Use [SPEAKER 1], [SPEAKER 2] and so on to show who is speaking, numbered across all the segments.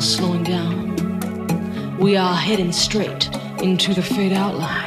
[SPEAKER 1] slowing down. We are heading straight into the fade
[SPEAKER 2] outline.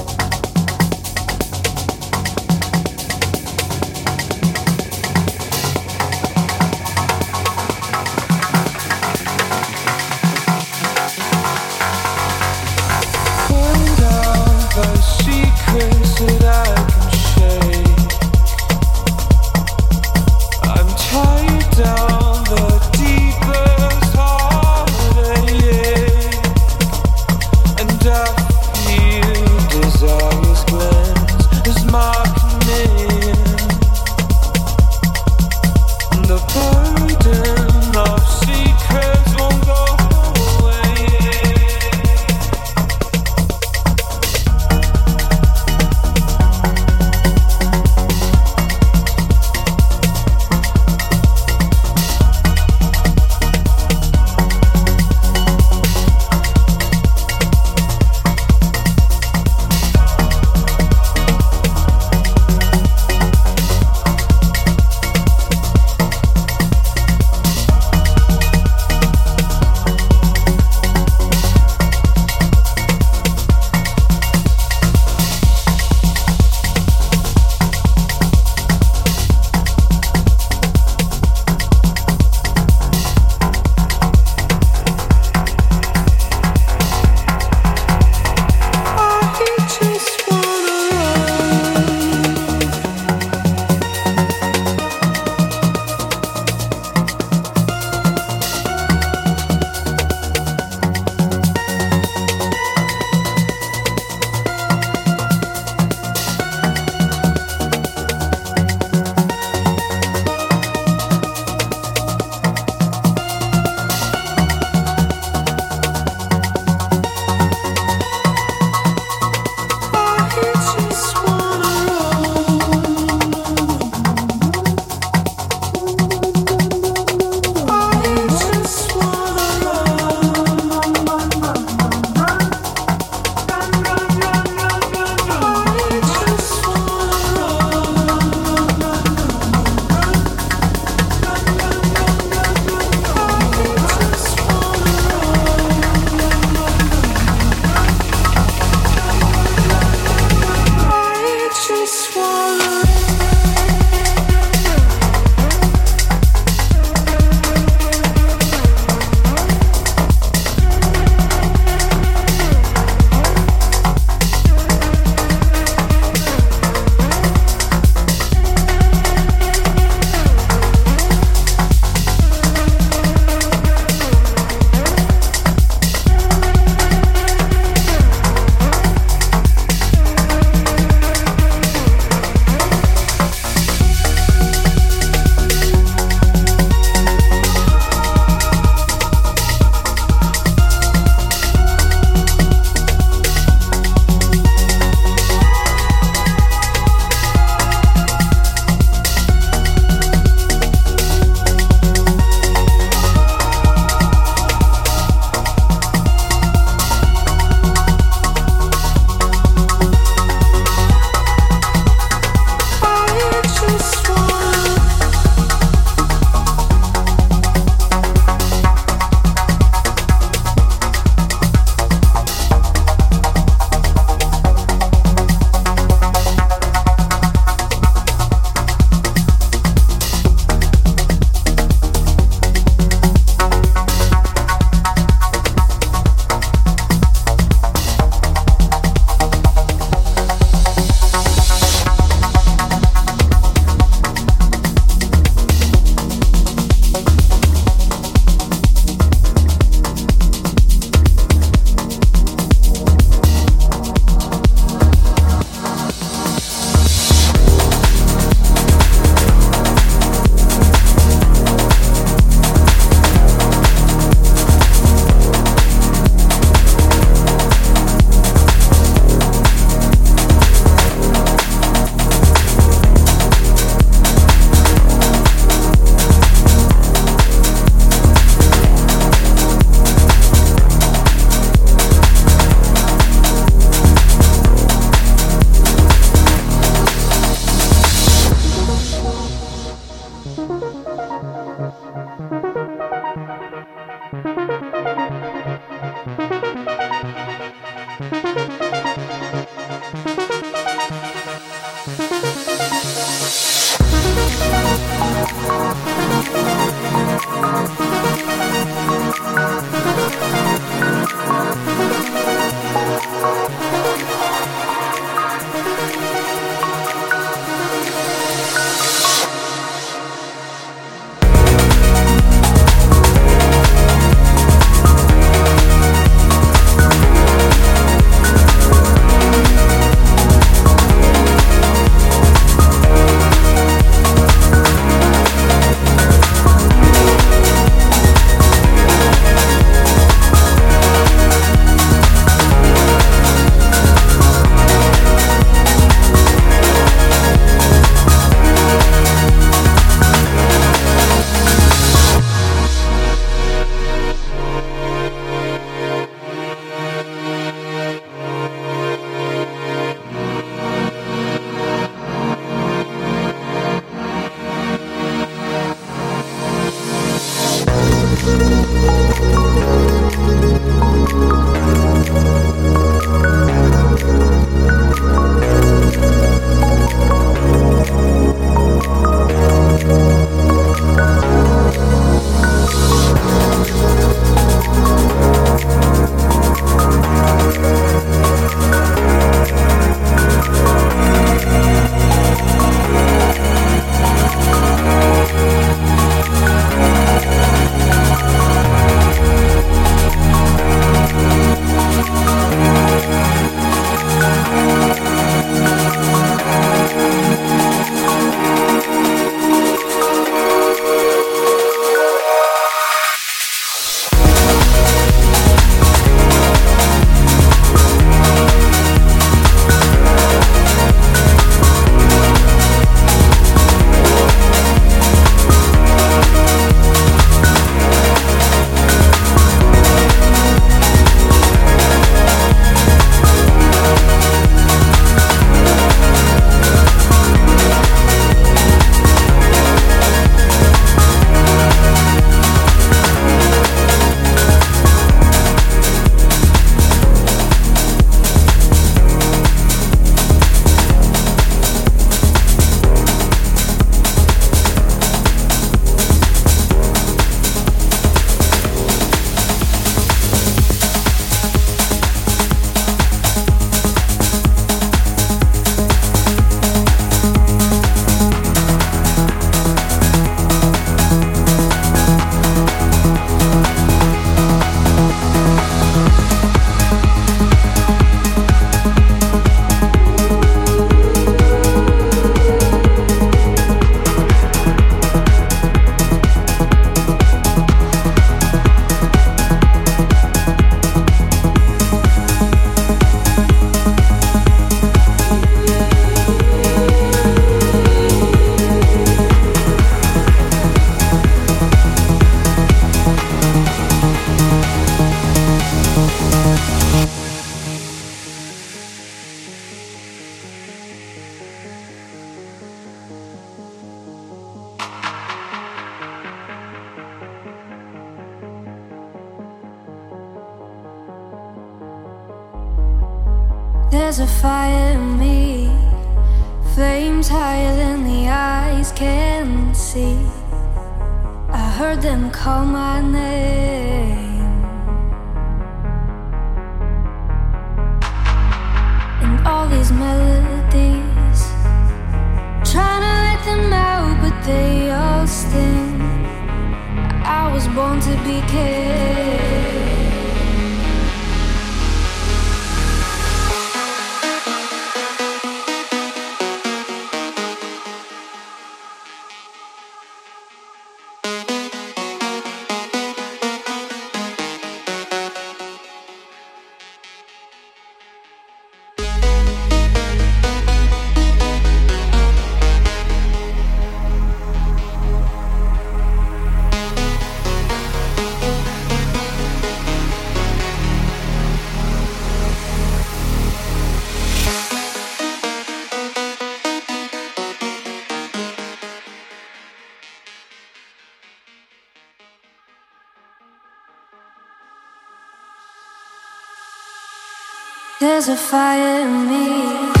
[SPEAKER 3] There's a fire in me.